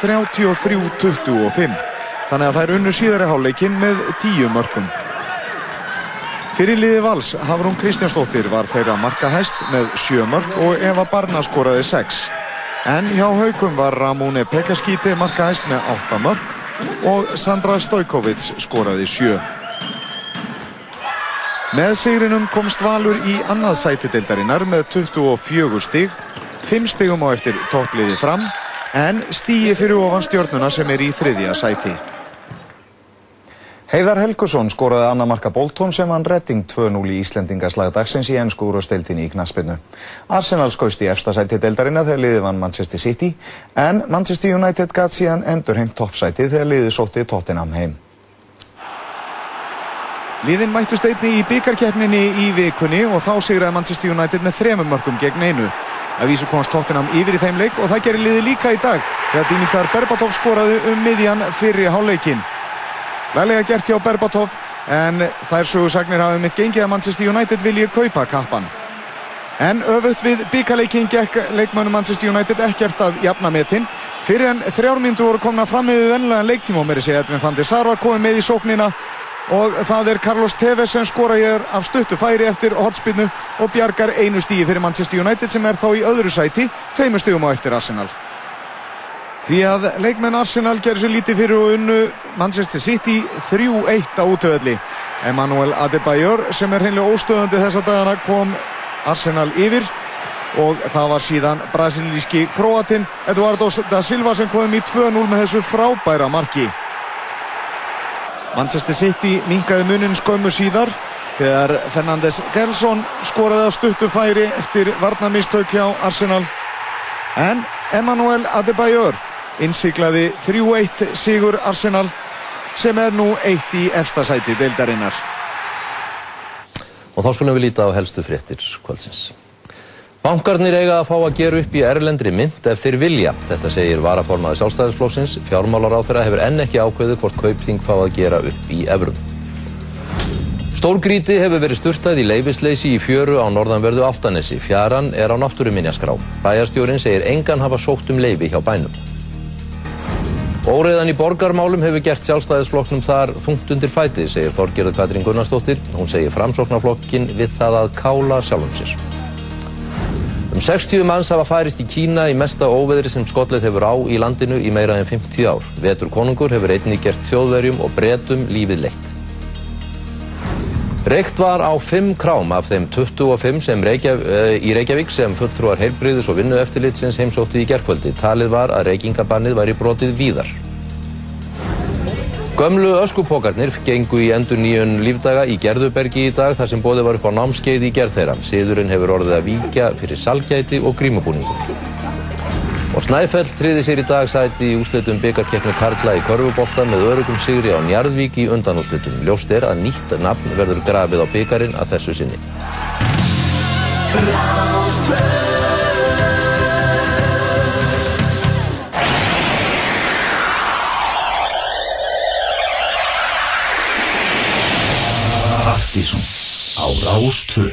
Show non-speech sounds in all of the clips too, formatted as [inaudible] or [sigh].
33-25 þannig að þær unnu síðari hálfleikin með 10 mörgum. Fyrir liði vals Hafrún Kristjánsdóttir var þeirra markahæst með 7 mörg og Eva Barna skoraði 6. En hjá haugum var Ramóni Pekaskíti markahæst með 8 mörg og Sandra Stojkovits skoraði 7. Með sigrinum komst Valur í annað sæti deildarinnar með 24 stig, 5 stigum á eftir toppliði fram en stíi fyrir ofan stjórnuna sem er í þriðja sæti. Heiðar Helgusson skoraði annar marka Boltón sem vann Redding 2-0 í Íslendingaslag dagsins í ennsku úrvasteildinni í Knaspinu. Arsenal skoist í efstasæti deildarina þegar liðið vann Manchester City en Manchester United gæt síðan endur heim toppsæti þegar liðið sótti Tottenham heim. Liðin mættust einni í byggarkeppninni í vikunni og þá sigraði Manchester United með þremum mörgum gegn einu. Að vísu komast Tottenham yfir í þeim leik og það gerir liði líka í dag þegar Dimitar Berbatov skoraði um miðjan fyrri háleikin. Lælega gert hjá Berbatov en þær sögursagnir hafi mitt gengið að Manchester United vilji kaupa kappan. En öfut við byggarleikin gekk leikmönu Manchester United ekkert að jafna metinn. Fyrir en þrjármyndu voru komna fram með vennilegan leiktíma og mér er segið að Edvin van der Sar var komið með í sóknina og það er Carlos Tevez sem skora hér af stuttu færi eftir hotspinnu og bjargar einu stíi fyrir Manchester United sem er þá í öðru sæti, tveimur stígum á eftir Arsenal. Því að leikmenn Arsenal gerði svo lítið fyrir og unnu Manchester City 3-1 á útöðli. Emmanuel Adebayor sem er hreinlega óstöðandi þessa dagana kom Arsenal yfir og það var síðan brasilíski Kroatin Eduardo da Silva sem kom í 2-0 með þessu frábæra marki. Manchester City mingaði munin skömmu síðar þegar Fernandes Gerson skoraði á stuttu færi eftir varnamistök hjá Arsenal. En Emmanuel Adebayor innsiklaði 3-1 sigur Arsenal sem er nú eitt í efstasæti deildarinnar. Og þá skulum við líta á helstu fréttir kvöldsins. Bankarnir eiga að fá að gera upp í erlendri mynd ef þeir vilja. Þetta segir varaformaði sjálfstæðisflóksins. Fjármálaráþurra hefur enn ekki ákveðu hvort kaupþing fá að gera upp í evrum. Stórgríti hefur verið sturtað í leifisleysi í fjöru á norðanverðu Altanesi. Fjaran er á náttúruminjaskrá. Bæjarstjórin segir engan hafa sótt um leifi hjá bænum. Óreiðan í borgarmálum hefur gert sjálfstæðisflokknum þar þungt undir fæti, segir Þorgerður Katrín Gunnarsdóttir. Hún segir framsóknarflokkin við það að kála sjálfum sér. Um 60 manns hafa færist í Kína í mesta óveðri sem Skollið hefur á í landinu í meira en 50 ár. Vetur konungur hefur einnig gert þjóðverjum og bretum lífið leitt. Reykt var á 5 krám af þeim 25 sem Reykjav, uh, í Reykjavík sem fulltrúar heilbriðis og vinnu eftirlitsins heimsóttu í gerkvöldi. Talið var að reykingabannið væri brotið víðar. Gömlu öskupókarnir gengu í endur nýjun lífdaga í Gerðubergi í dag þar sem bóði var upp á námskeið í gerð þeirra. Siðurinn hefur orðið að víkja fyrir salgæti og grímubúningum. Og Snæfell triði sér í dag sæti í úslitum byggarkeppnu Karla í Körfubolta með örugum sigri á Njarðvík í undanúslitum. Ljóst er að nýtt nafn verður grafið á byggarinn að þessu sinni. Partíson á Rástvö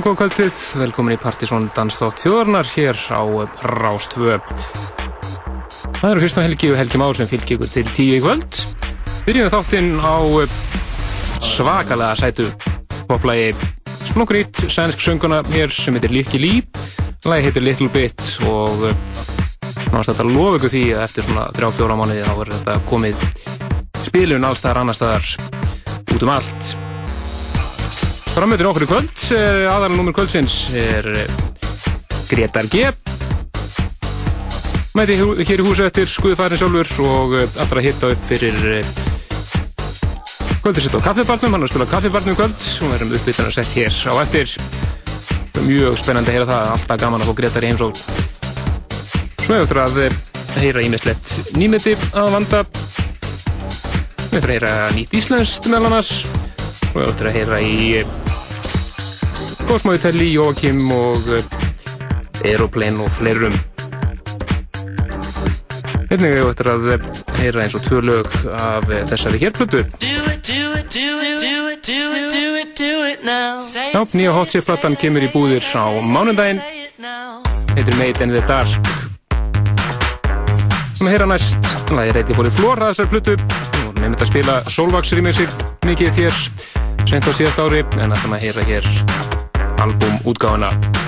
Já, góð kvöldið, velkomin í Partisón Dansþátt þjóðarnar hér á Rástvö. Það eru Kristján Helgi og Helgi Már sem fylgir ykkur til tíu í kvöld. Byrjum við þáttinn á svakalega sætu poplægi Splunkunýtt, sænsk sönguna hér sem heitir Líki Lí. Lægi heitir Little Bit og náttúrulega þetta lofa ykkur því að eftir svona þrjá fjóra mánuði þá er þetta komið spilun allstaðar annar staðar út um allt. Framöndin okkur í kvöld, aðalnúmur kvöldsins er eh, Gretar G. Mæti hér í húsu eftir skuðfærin sjálfur og eh, allra að hitta upp fyrir eh, kvöldir sitt á kaffibarnum, hann er að spila kaffibarnum kvöld og við erum uppbyttan að sett hér á eftir. Mjög spennandi að heyra það, alltaf gaman að fá Gretar í heimsók. Svo er eftir að eh, heyra ímislegt nýmeti að vanda. Við ætlum að heyra nýtt íslenskt meðal annars og við ætlum að heyra í Cosmo Itelli, Joachim og eh, Aeroplane og fleirum. Einnig við ætlum að eh, heyra eins og tvö lög af eh, þessari hérplötu. Já, nýja Hot Chip platan kemur í búðir á mánundaginn. Heitir Made in the Dark. Sem að heyra næst, lagi reyti fór í flóra þessar plötu. Og nefnir að spila Solvax remixið mikið hér sent á síðast ári, en ætlum að heyra hér albúmútgáfuna.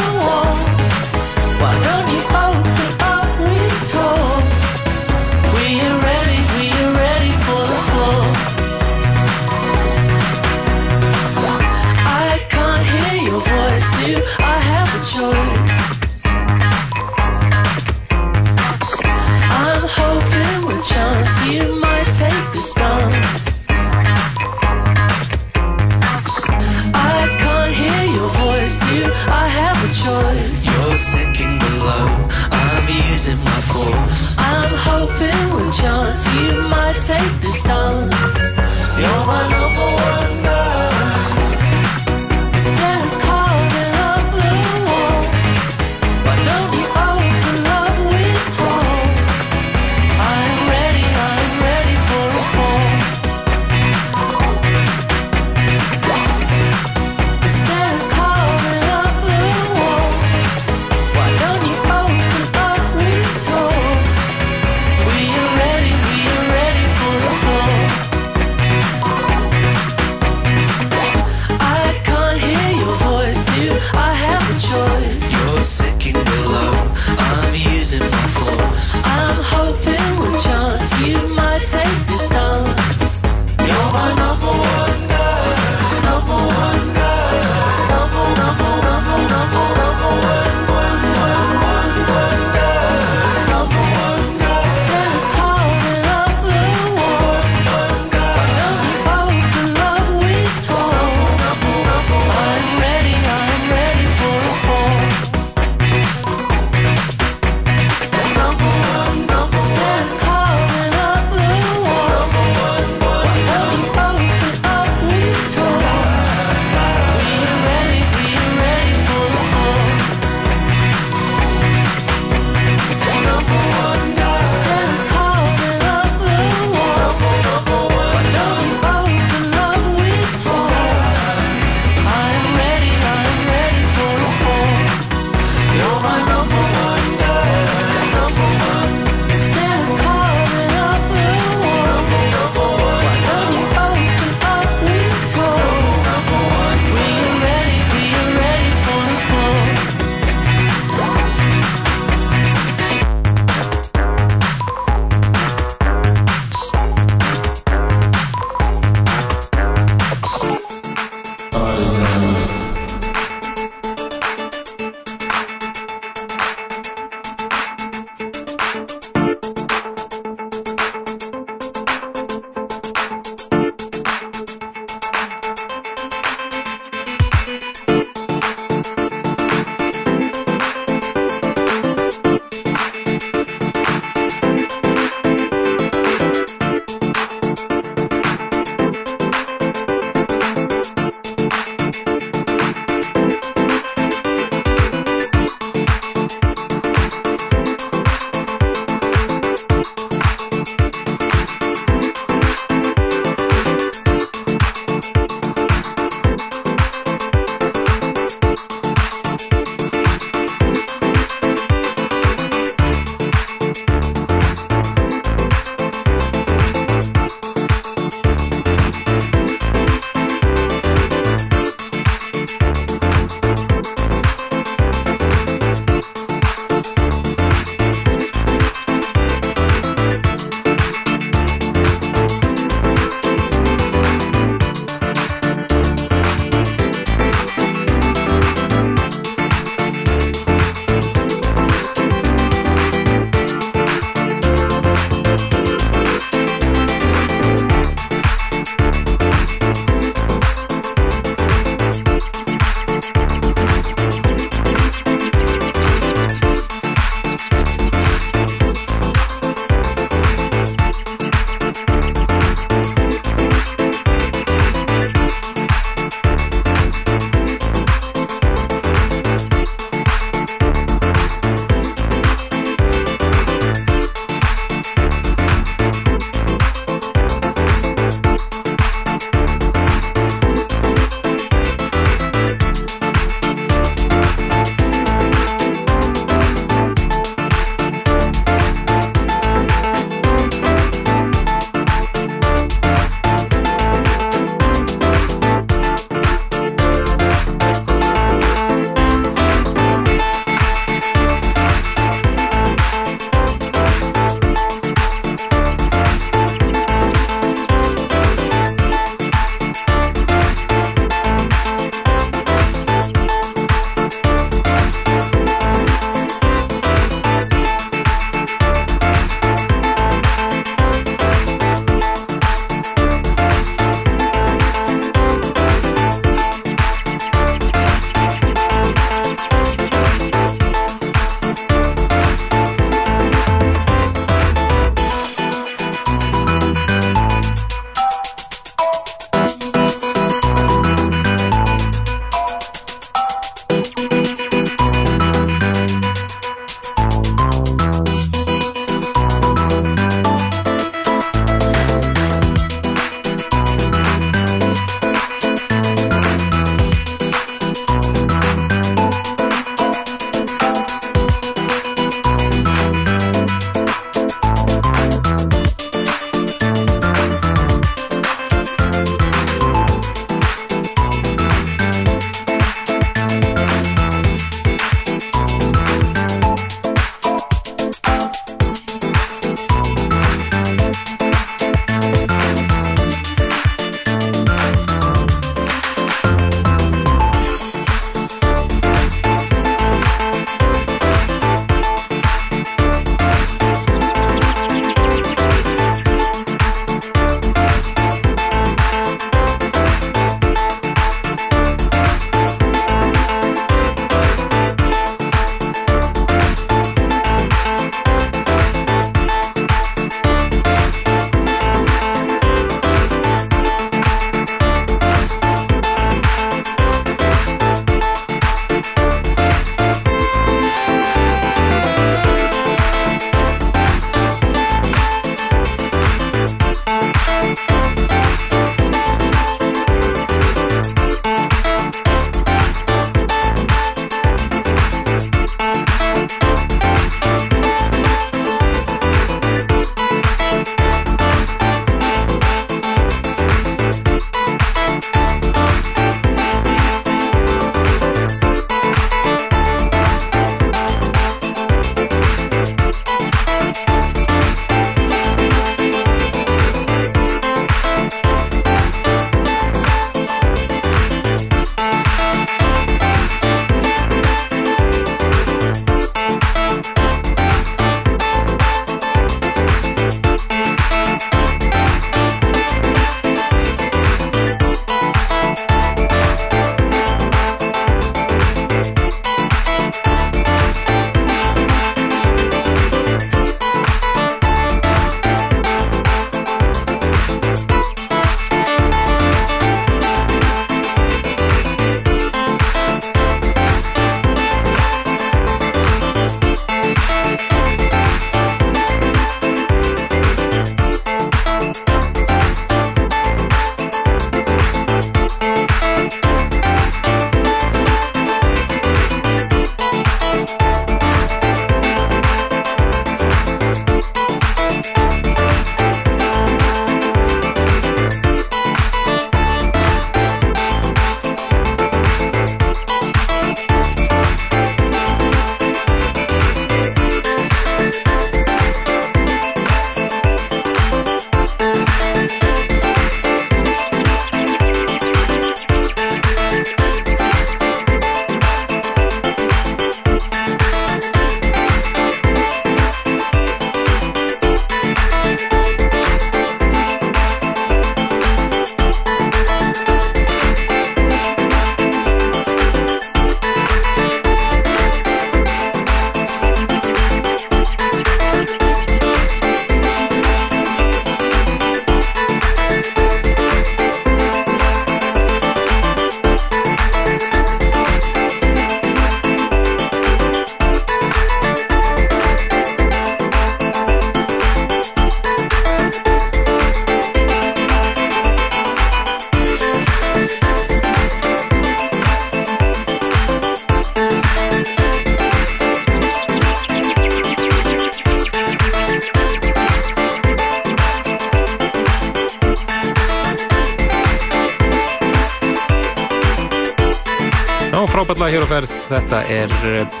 Þetta er uh,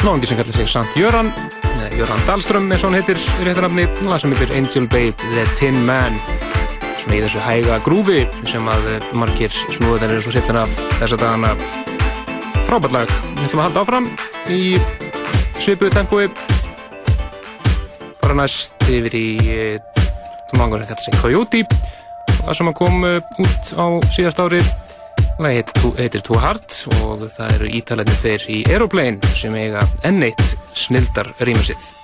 náðungi sem kallar sig Sant Jöran, Jöran Dahlström eins og hann heitir í réttanafni, lag sem heitir Angel Babe, The Tin Man. Svona í þessu hæga grúfi sem að uh, margir snúðar eru svo sýttin af þessa dagana. Frábætlag, við ætlum að halda áfram í svipuðu tempói. Bara næst yfir í uh, náðungur sem kallar sig Coyote, það sem að kom út á síðast ári Too- heitir Too Hard og það eru ítalarnir þeir í Aeroplane sem eiga enn eitt snildar rýmusið. Too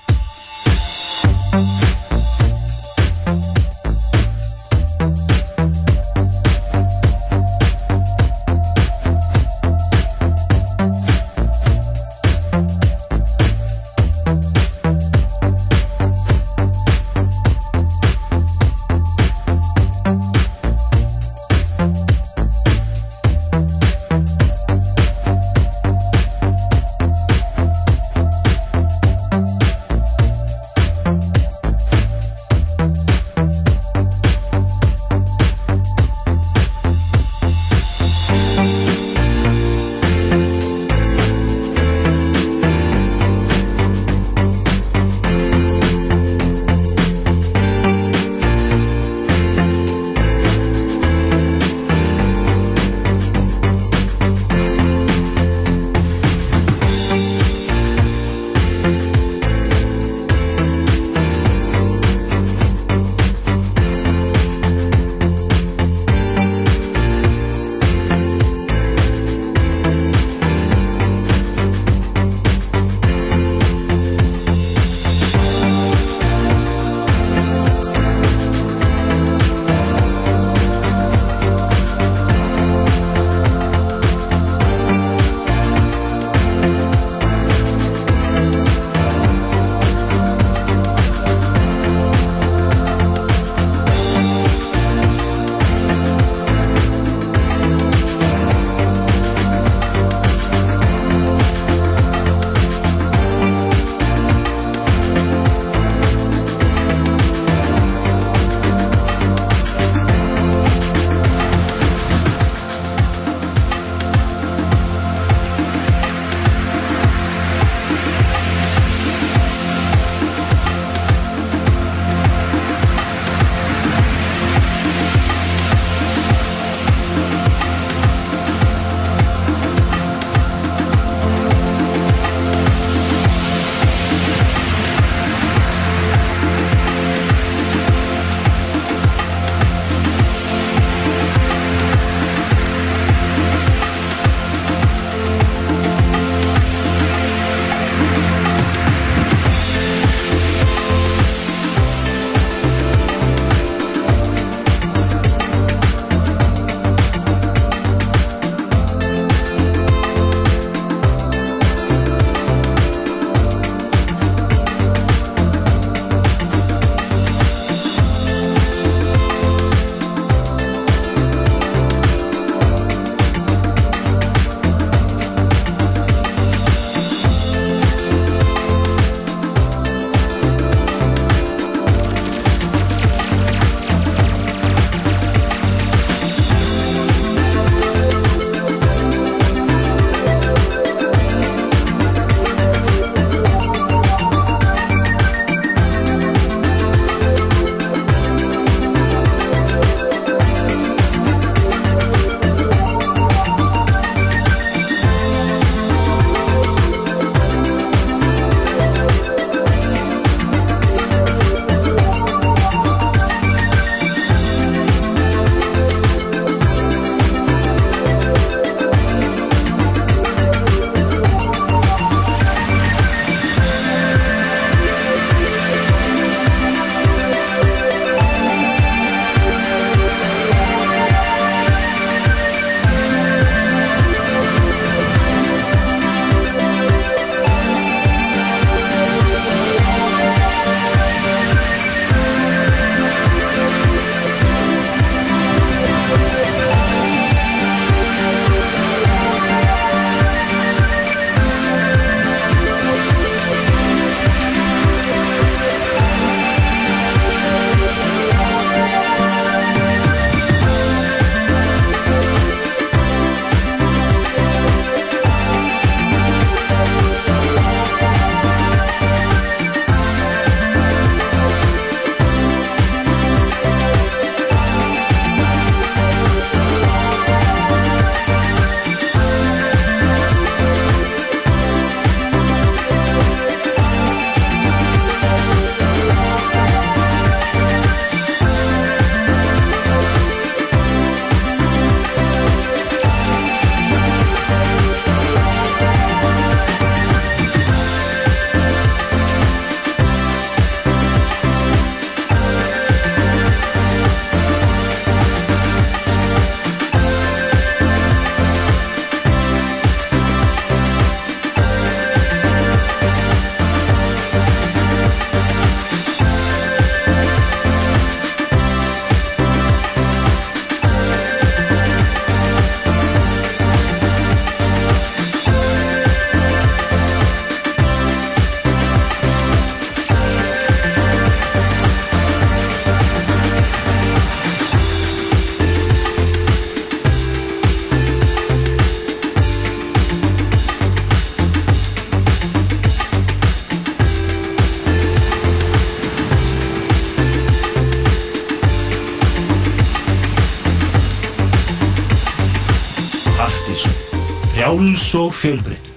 Háls og fjölbreytt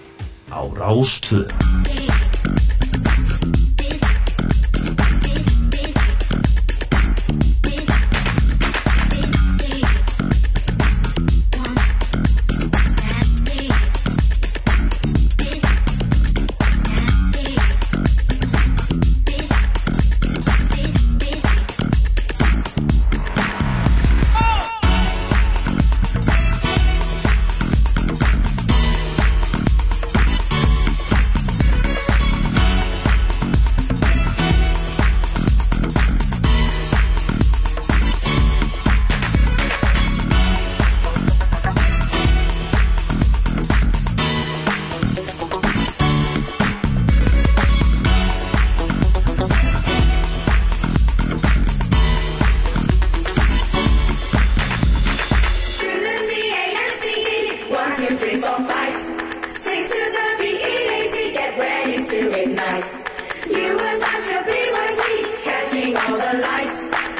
á Rástföðu. nice. You were such a BYC, catching all the lights.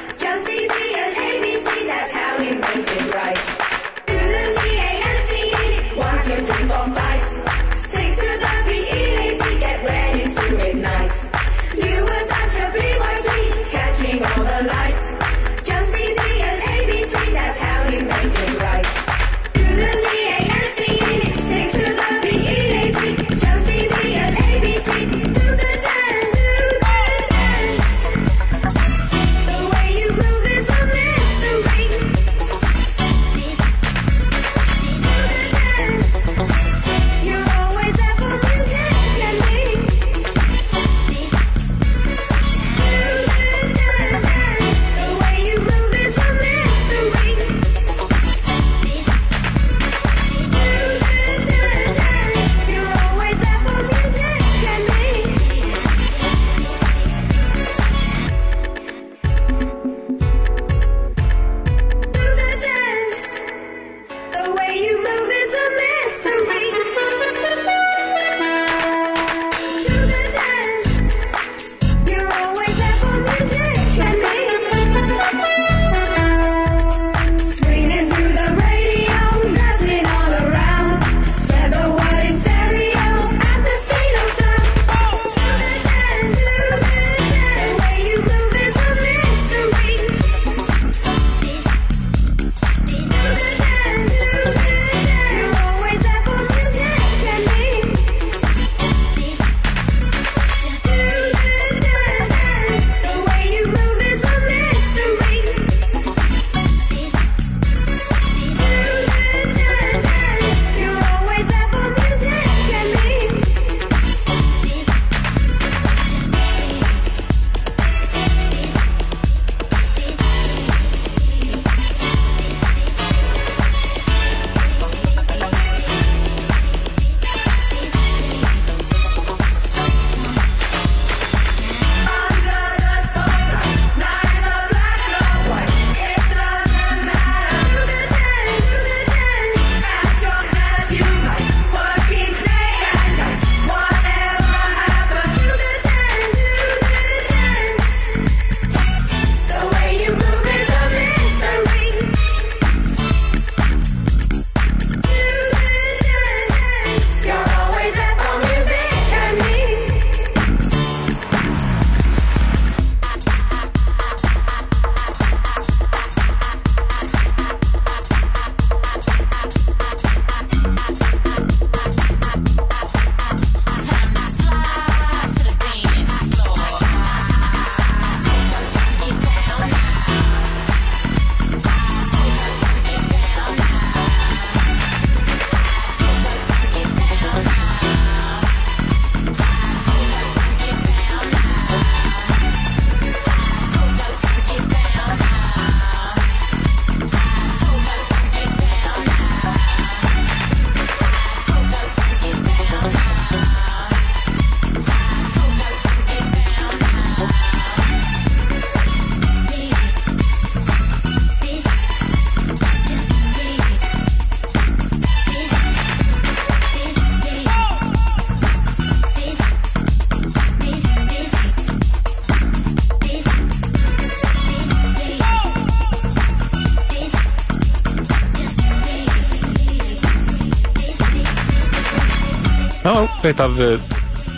Eitt af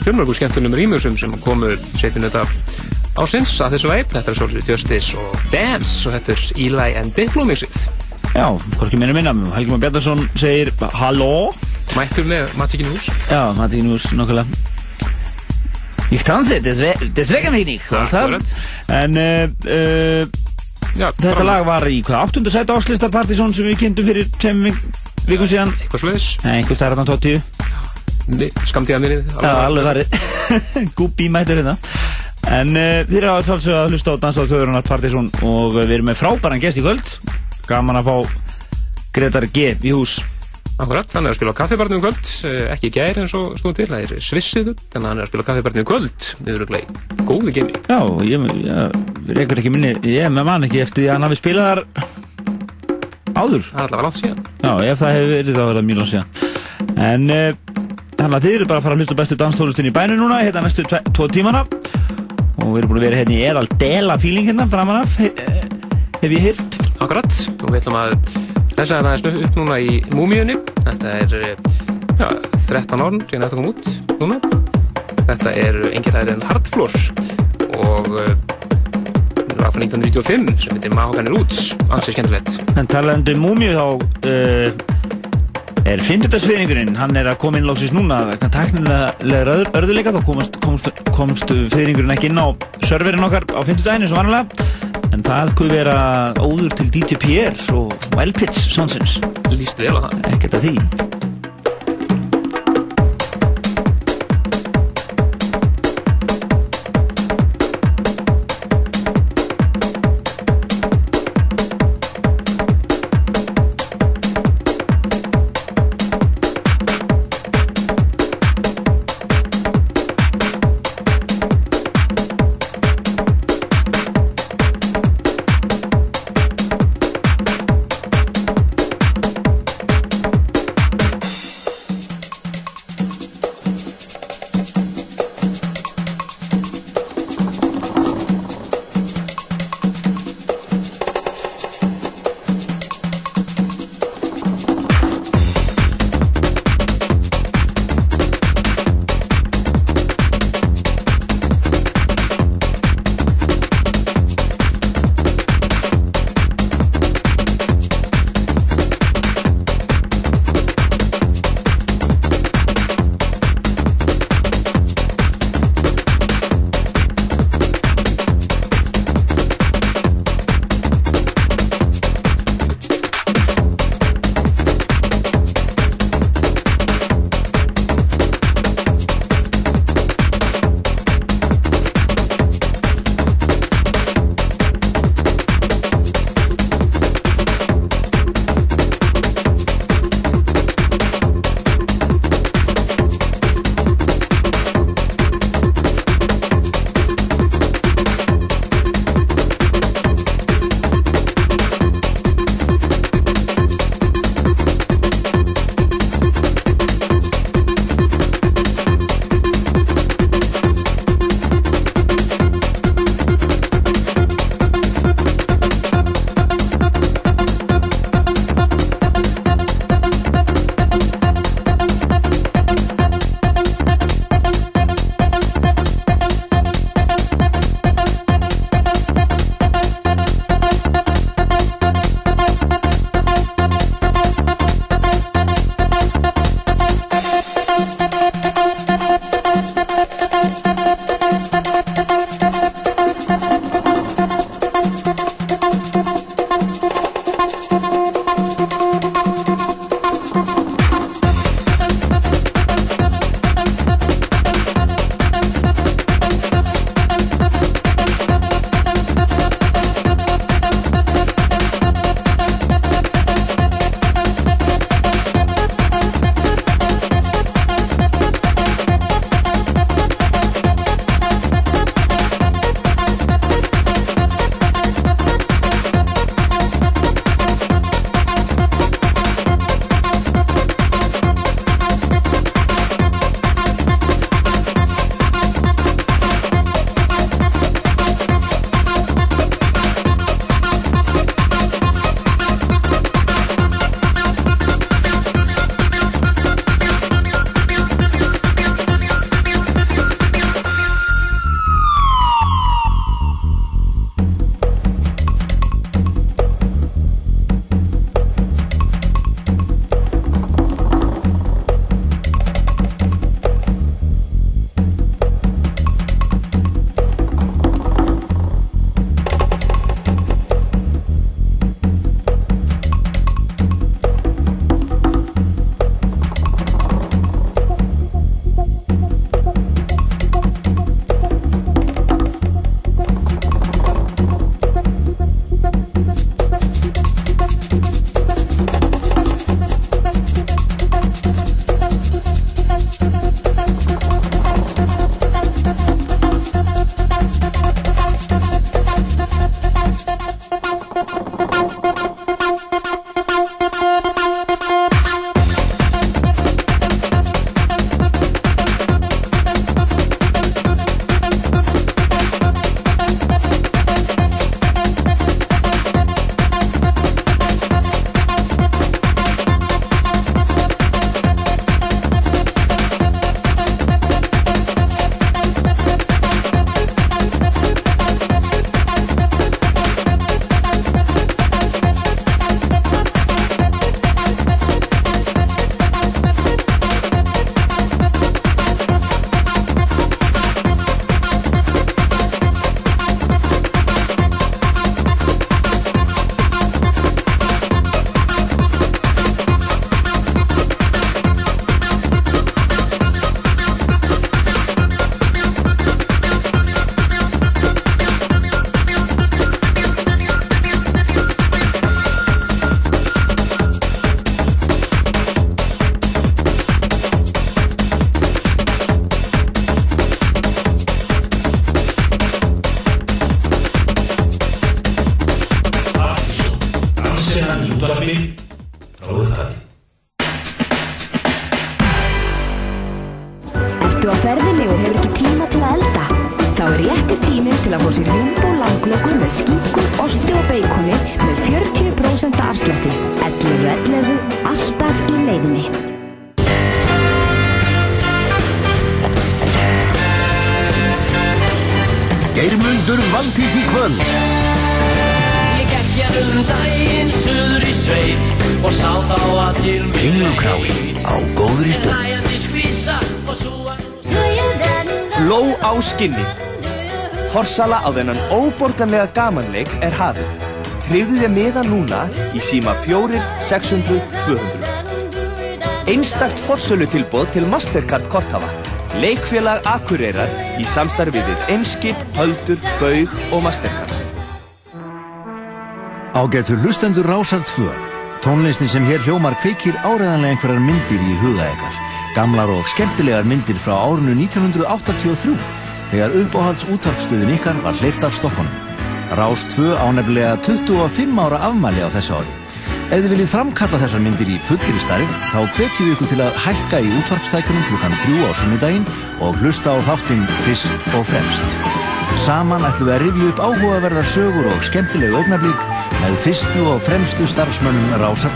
fjölmörgu skemmtunum rýmusum sem komu setjum þetta ásins að þessu væp. Þetta er svolítið Justice og Dance og þetta er Eli and Diplo mixið. Já, hvorki meira minna. Helgi Már Bjarnarsson segir halló. Mættur með Matsikin Hús. Tanze, deswe deswegen mich nicht. og allt það. Akkurat. En uh, Já, þetta bara- lag var í hvað, áttunda sæti áslista Partizón sem við kynntum fyrir tveim vikum síðan. Eitthvað sluðis. Nei, einhver stærðan á 20. Skamtíða minnið. Já, alveg farið. [laughs] Gúbí mættur hérna. En uh, þið eru að sjálfsögðu að hlusta á Dansa á Töðurunar Partizón og við erum með frábæran gest í kvöld. Gaman að fá Gretar G í hús. Akkurat, hann er að spila á kaffibarnum í kvöld, eh, ekki gær eins og stóð til, það er svissiðu, þannig að hann er að spila á kaffibarnum í kvöld, niður og glei, góðu gemi. Já, ég, ég reykur ekki minni, ég með man ekki eftir því að hann hafi spilað þar áður. Það er allavega langt síðan. Já, ef það hefur verið þá er það mjög langt síðan. En þannig að þið eru bara að fara að hlusta bestu danstólustin í bænu núna, hérna næstu tvo tímana. Og við erum búin að vera hérna í eðal dela feeling hérna framan af, eh, hef ég hýrt. Akkurat, og við ætlum að lesa þetta aðeins upp núna í Múmíunni. Þetta er eh, já, 13 árn síðan þetta kom út núna. Þetta er engir aðeins en Hardfloor og uh, lag frá 1995 sem heitir Mahogany Roots, ansið skemmtilegt. En talandi um múmíu þá uh, er fimmtudagsfeyringurinn, hann er að koma inn lóksins núna vegna taknilega örðuleika, þá komst, komst, komst feyringurinn ekki inn á serverinn okkar á fimmtudaginn eins og vanlega. En það kuð vera óður til Pierre og Wildpitch Sonsons. Lýst vel á það. Ekkert að því. Forsala á þennan óborganlega gamanleik er hafið. Tryggðu þið miða núna í síma 4 600 200. Einstakt forsölu tilbóð til Mastercard korthafa. Leikfélag Akureyrar í samstarfið við Einskip, Höldur, Gaug og Mastercard. Ágættur hlustendur Rásar 2 Tónlistin sem hér hljómar kveikir áreðanlega einhverjar myndir í huga ykkar Gamlar og skemmtilegar myndir frá árinu 1983 þegar uppáhalds útvarpstöðin ykkar var hleyft af Stokkonu Rás 2 ánefnilega 25 ára afmæli á þessu ári. Ef þið viljið framkalla þessar myndir í fullir stærð þá hvetjum við ykkur til að hækka í útvarpstækunum klukkan 3 á sunnudaginn og hlusta á þáttinn fyrst og fremst. Saman ætlum við að rifja upp áhugaverðar sögur og skemmtilegu augnablík með fyrstu og fremstu starfsmönnum Rásar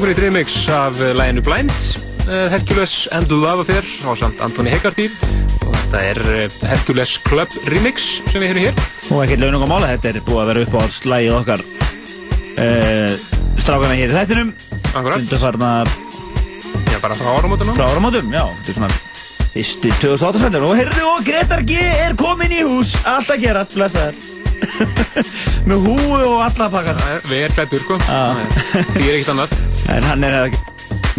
Eitt remix af eh, læginu Blind, eh, Hercules and Love Affair á samt Antoni Hegarty og þetta er eh, Hercules Club remix sem við heyrum hér. Og ekkert launung að mála, þetta er búið að vera upp á alls slægið okkar uh, strákana hér í þættinum. Akkurat. Undarfarnar Já, bara frá áramótunum. frá áramótum, já. Þetta er svona fyrsti 2008 svendur. Og heyrðu, og Gretar G er komin í hús. Allt að gerast, blessaður. Með húu og alla pakkar. Við erum flættur, sko. Því er ekkert annað. En hann er að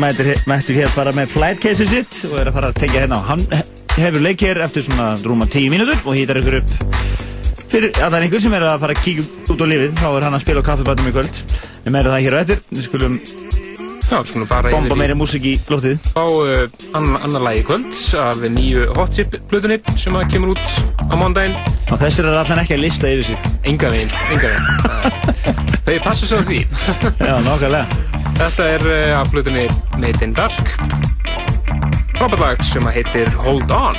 mætur, hér- bara með flight case sitt og er að fara að tengja hérna. Hann he- hefur leik hér eftir svona rúma 10 mínútur og hýtar ykkur upp fyrir að það er einhver sem er að fara að kíkja út á lífið. Þá er hann að spila á kaffibætum í kvöld. Við meira það hér á eftir. Við skulum Já, skulum fara bomba meiri músík í loftið. á uh, annar, annar lagi í kvöld af nýju Hot Chip blöðunni sem kemur út á mándaginn. Og þessir er allan ekki að lista yfir sig. Enga veginn, enga veginn. [laughs] Þeir passa sér því. Já, nokkarlega. Þetta er uh, af blöðunni Made in Dark. Frábært lag sem heitir Hold On.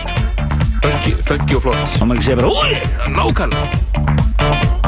Funky, og flott. Það má ekki segja bara úi! Nákvæmlega.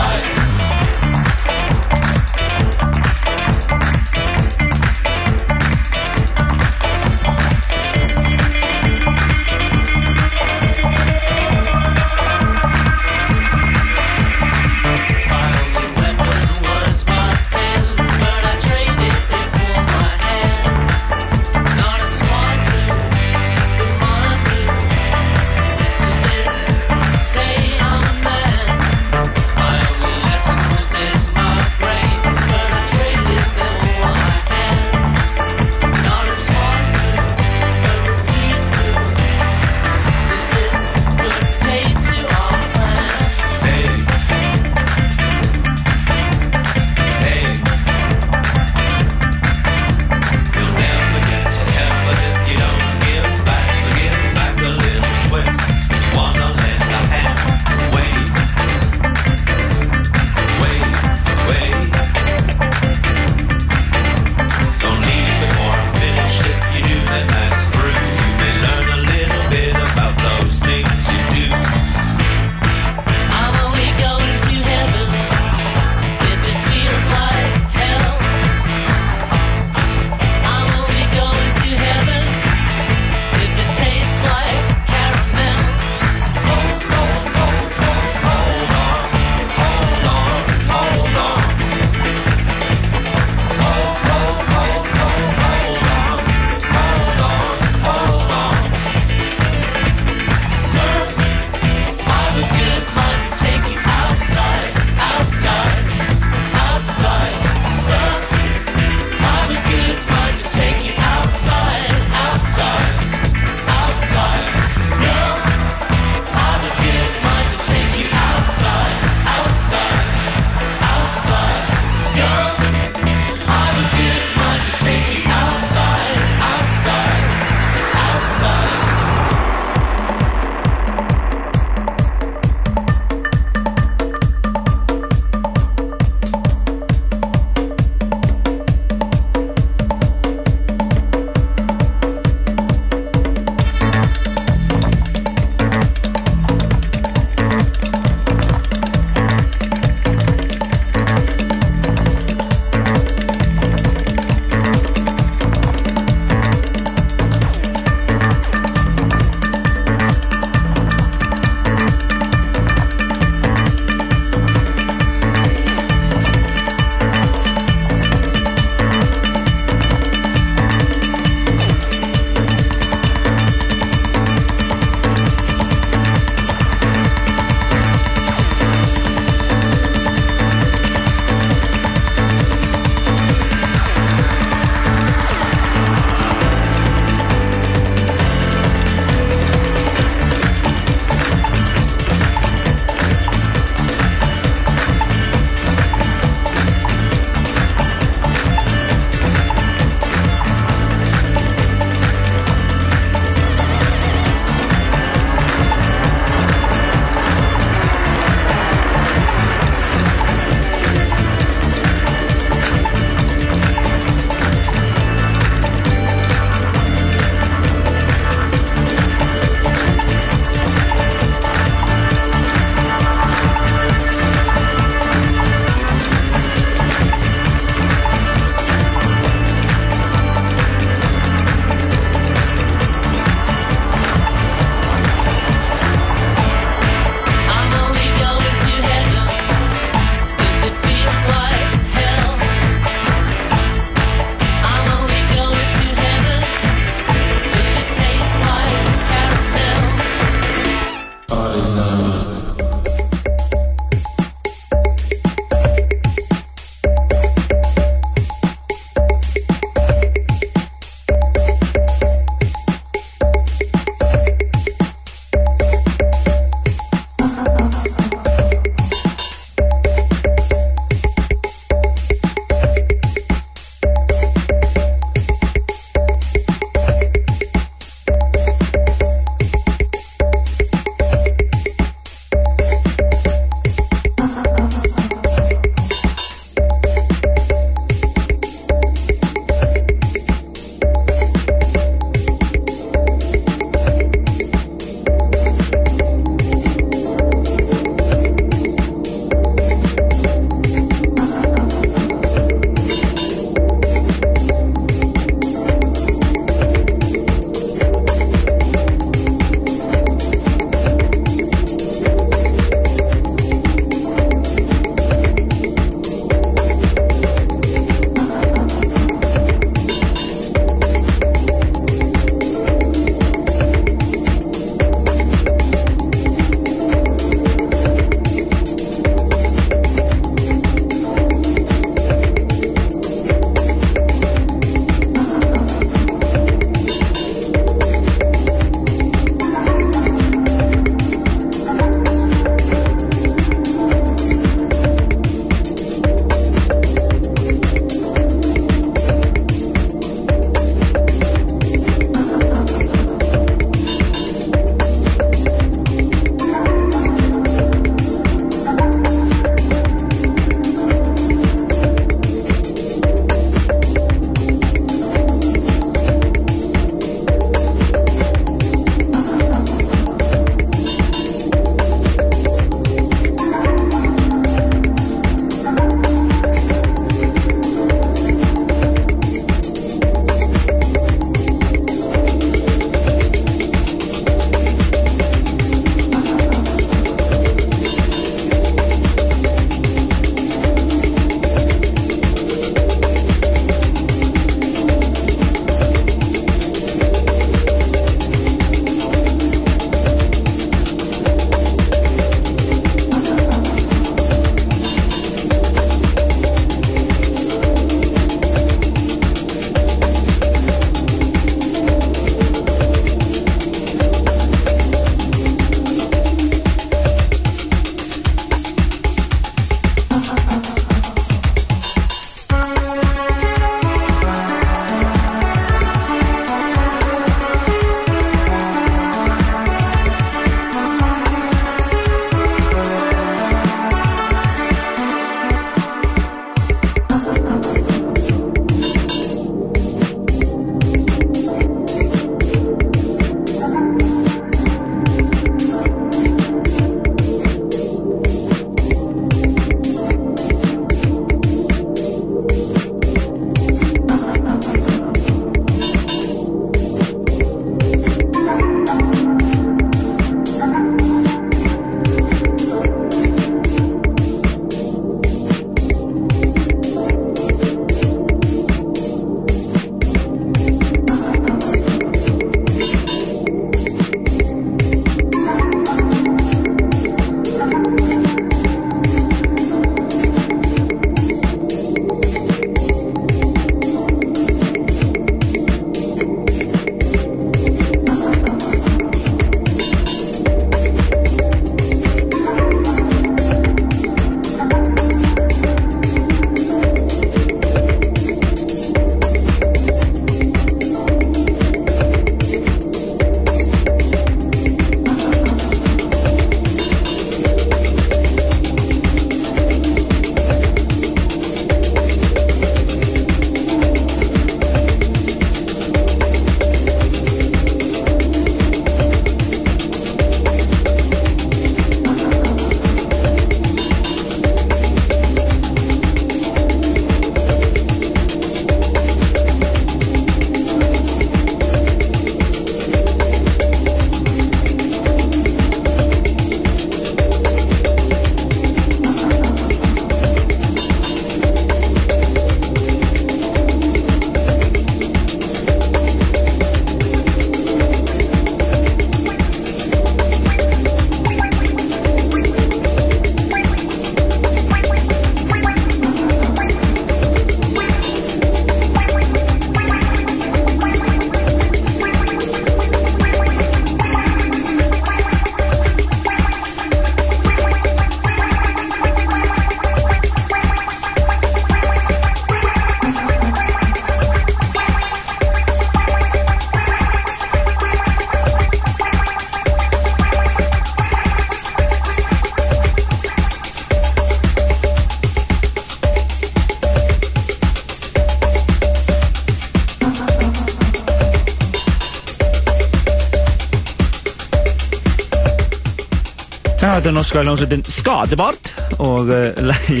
Þetta er norska hljómsveitin Skadebart og [laughs] lagi,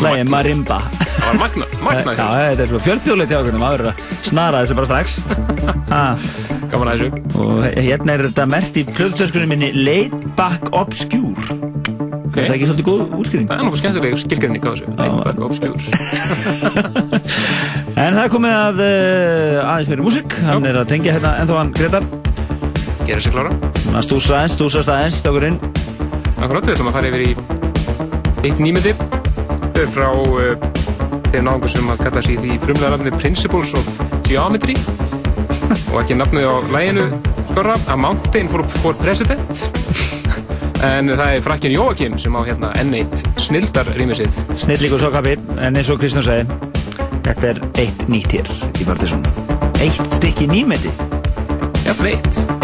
lagi Marimba. Það var magna, magna Já, þetta er svo fjölþjóðlega hjá okkur, maður er að snara þessu bara strax. [laughs] Gaman að þessu. Og hérna er þetta mert í plöðutöskunum minni Laid Back Obscure. Okay. Það er ekki svolítið góð útskýring. Það er náttúrulega skemmtileg skilgrinning á þessu. Laid back obscure. [laughs] En það er komið að uh, aðeins meiri músík. Hann er að tengja hérna ennþá hann Gretar. Gera sér klára. Hann stúsa aðeins, stúsast aðeins. Akkurát, við ætlum að fara yfir í eitt er frá uh, þeim náðungur sem að kalla sig því frumlega nafni Principles of Geometry. [laughs] Og ekki nafnið á læginu skorra A Mountain for, for President. En það er frakkin Jóakim sem á hérna N1 snildar rýmið sitt Snill líka svo kappi, en eins og Kristján segi, þetta er eitt nýtt hér í Partiðsson. Eitt stykki nýmeti. Jafnvel eitt. franski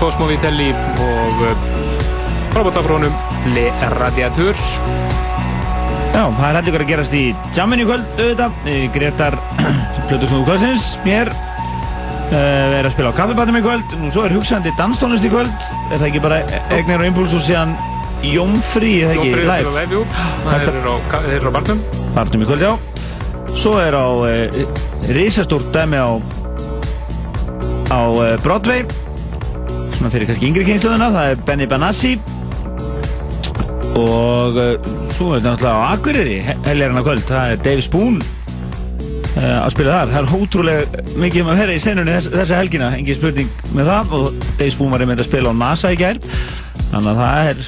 Cosmo Vitelli og frábátafrónum Le Radiateur. Já, það er hægt ykkur að gerast í jamminu í kvöld, auðvitað. Eh, Gretar, [clears throat] Plutusnúðu kvöldsins, mér, uh, er að spila á kaffebatum í kvöld. Nú svo er hugsandi danstónlist í kvöld. Er það ekki bara Egnir og Impuls og síðan Jómfrí, er það ekki Jómfríður live? til að live. Það eru á, barnum. Barnum í kvöld, já. Svo er á uh, risastórt dæmi á, á Broadway. Svona fyrir kannski yngri kynsluðuna, það er Benny Benassi. Og uh, svo er þetta náttúrulega á Akureyri, helgarna kvöld, það er Dave Spoon uh, að spila þar. Það er ótrúlega mikið um að vera í senunni þess, þessa helgina, engin spurning með það. Og Dave Spoon var einmitt að spila á NASA í gær. Þannig að það er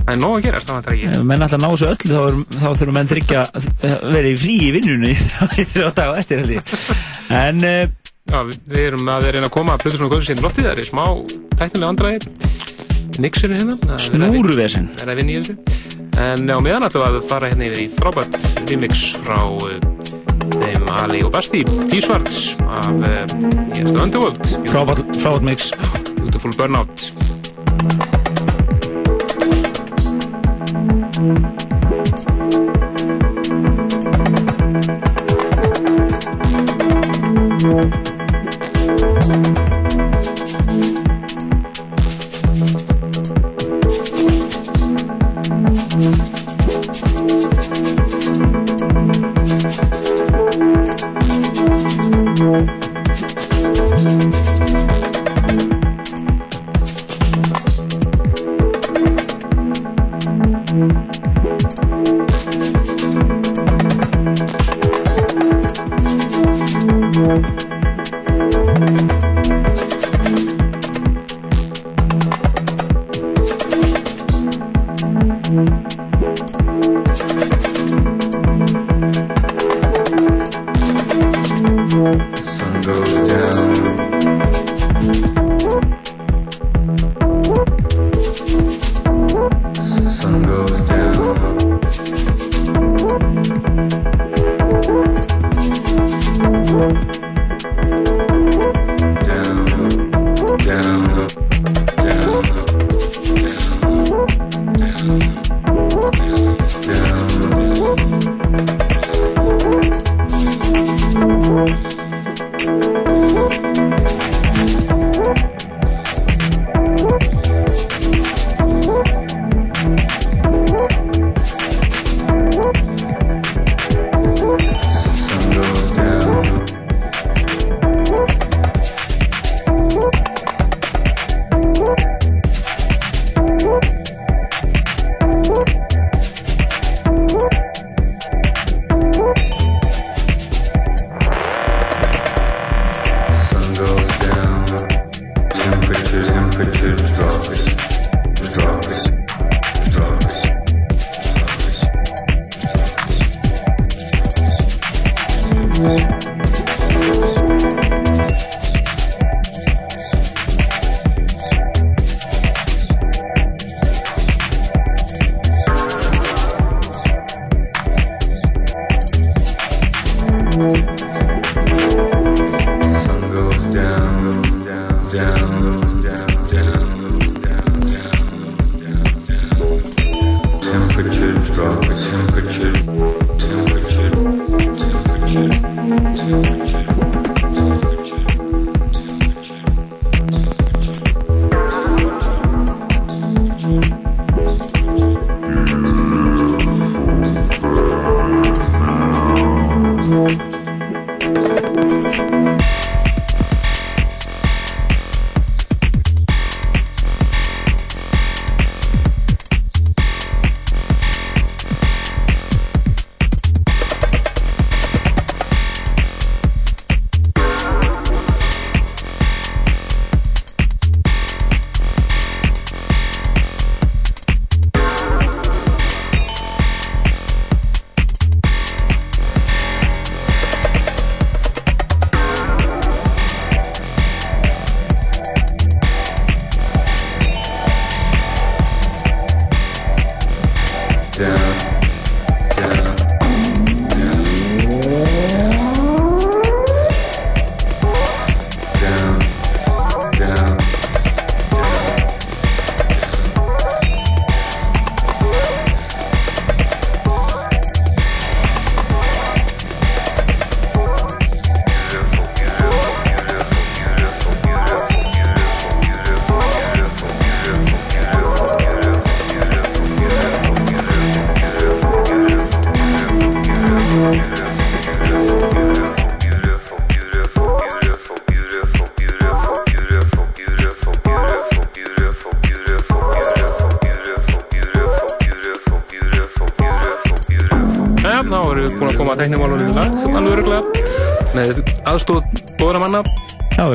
Það er nóg að gerast, það vantar ekki. Ef menn alltaf ná þessu öllu þá, er, þá þurfum menn tryggja að vera í frí í vinnunni [laughs] í þrjá dag og eftir held ég. En Já, við, erum að reyna að koma að Plutusnúðu kvöldsins í loftið. Það er smá tæknilega andræði. Mixerinn hérna. Snúruvesen. Það er að vinna í þessu. En á meðan ætlum við að fara hérna yfir í frábært remix frá uh, þeim Ali og Basti, T-Svarts af uh, Yes, The Underworld. Frábært, frábært mix. Beautiful Burnout.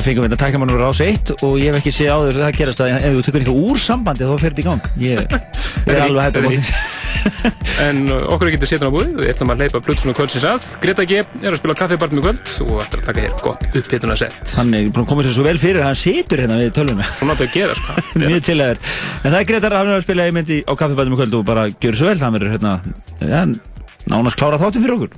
Fengum þetta tæknumannur rás 1 og ég hef ekki séð áður það gerast að ef þú tekur eitthvað úr sambandi þá fer þetta í gang. Ég [laughs] er alveg hægt að móti. En uh, okkur er ekki að setja á búið, ætlum að leipa Plutusson og kvöldsins að. Greta G er að spila kaffibarnum í kvöld og ætlar að taka hér gott upphittuna sett. Hann er að koma sér svo vel fyrir að hann situr hérna við tölvuna. Svona átt að gera sko. [laughs] Mjög til að þér. En það er Gretar, hann er að spila í myndi á kaffibætum í kvöld og bara gjör svo vel, hann verður hérna, ja, nánast klára þáttum fyrir okkur.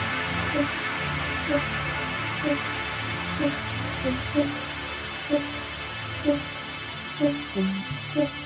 Thank you.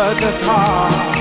For the past.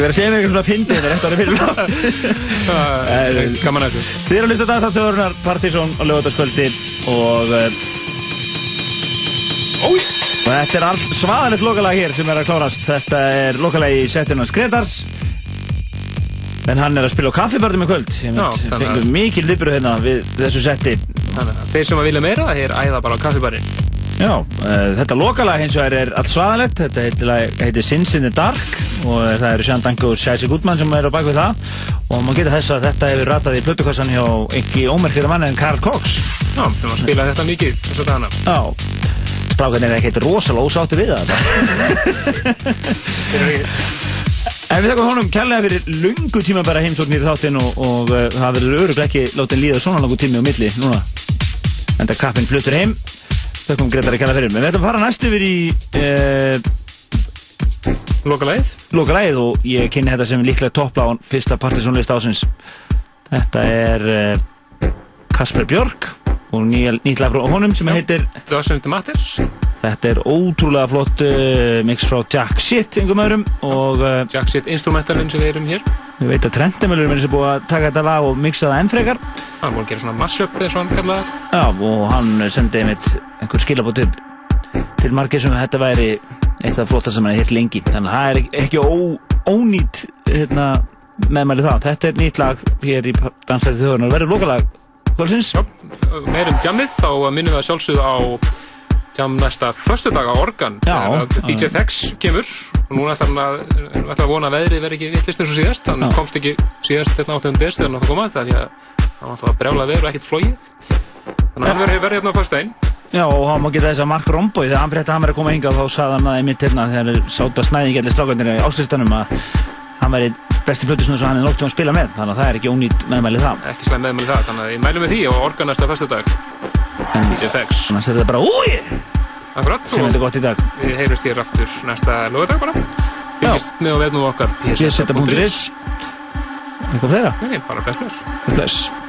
Ekki verið að segja mér eitthvað svona fyndið þetta var fyrir [laughs] [laughs] Gaman að þessu. Þið eru að hlusta dagstáttjóðurnar Partizón á lögataskvöldi og Ói Og þetta er allt svaðalegt lokalag hér sem er að klárast. Þetta er lokalag í setjunars Gretars. En hann er að spila á kaffibarnum í kvöld. Að- fengum mikil viðbröð hérna við þessu setti. Þannig að þeir sem að vilja meira, þeir æða bara á kaffibarinn Já, uh, þetta lokalag hins vegar er allt svaðalegt. Þetta heitir Sins in the Dark og uh, það eru Sján Danko og Sjæsi Gutmann sem eru á bak við það og maður getur þess að þetta hefur ratað í plötukassan hjá ekki ómerkjara mann en Karl Cox Já, við erum að spila þetta mikið þess að dana Já, strákan er ekkert rosalega ósáttu við það En við þakkum honum kærlega fyrir lungu tíma bara heimsóknir í þáttinn og, og uh, það verður öruglega ekki látið líða svona langu tími á milli núna. Enda kappinn fluttur heim. Þakkum Gretari kærlega fyrir. Men við ætlum að fara næst yfir í uh, Lokalæð Lokalæð og ég kynni þetta sem líklega toppla á fyrsta partysónlist ásins. Þetta er uh, Kasper Björk og nýtt lag frá honum sem heitir Doesn't Matter Þetta er ótrúlega flott uh, mix frá Jack Shit einhverjum öðrum og uh, Jack Shit instrumentalinn sem við erum hér. Ég veit að Trendemölur er sem búið að taka þetta lag og mixa það enn frekar. Hann búið að gera svona mashup eða svona kallað Já, og hann sendi einmitt einhver skilabót til, til margir sem þetta væri eitt af flottar sem hann er hitt lengi. Þannig að það er ekki- ó, ónýtt hérna, meðmæli það. Þetta er nýtt lag hér í Dansæti þjóðurnar verður lokalag kvöldsins? Já, meirum djammið þá minnum við að sjálfsögðu á djam næsta föstudag á Organ. DJ. Fex kemur. Og núna ætlar hann að, að vona að veðrið verði ekki vittlist eins og síðast. Hann Já. komst ekki síðast hérna 8. des þegar hann átti að koma það að brjála veður og ekkert flóið þannig að hann verður hérna á föstudaginn Já, og hann má geta þess að Mark Romboy þegar hann frétti að hann verið að koma hingað þá sagði hann að einmitt hérna þegar sáta snæðing allir strákarnir í áslistanum að hann væri besti plötusnúð sem hann er nokkuð að spila með. Þannig að það er ekki ónýtt meðmæli það. Ekki slæm meðmæli það þannig að ég mælum við því á Organ næsta föstudag. En DJ Fex þannig að þetta bara úi Akkurat sem er þetta gott í dag. við heyrumst hér aftur næsta lögadag bara. Fylgist með á vefnum okkar pseta.is eitthvað fleira? Nei, bara bless bless. Bless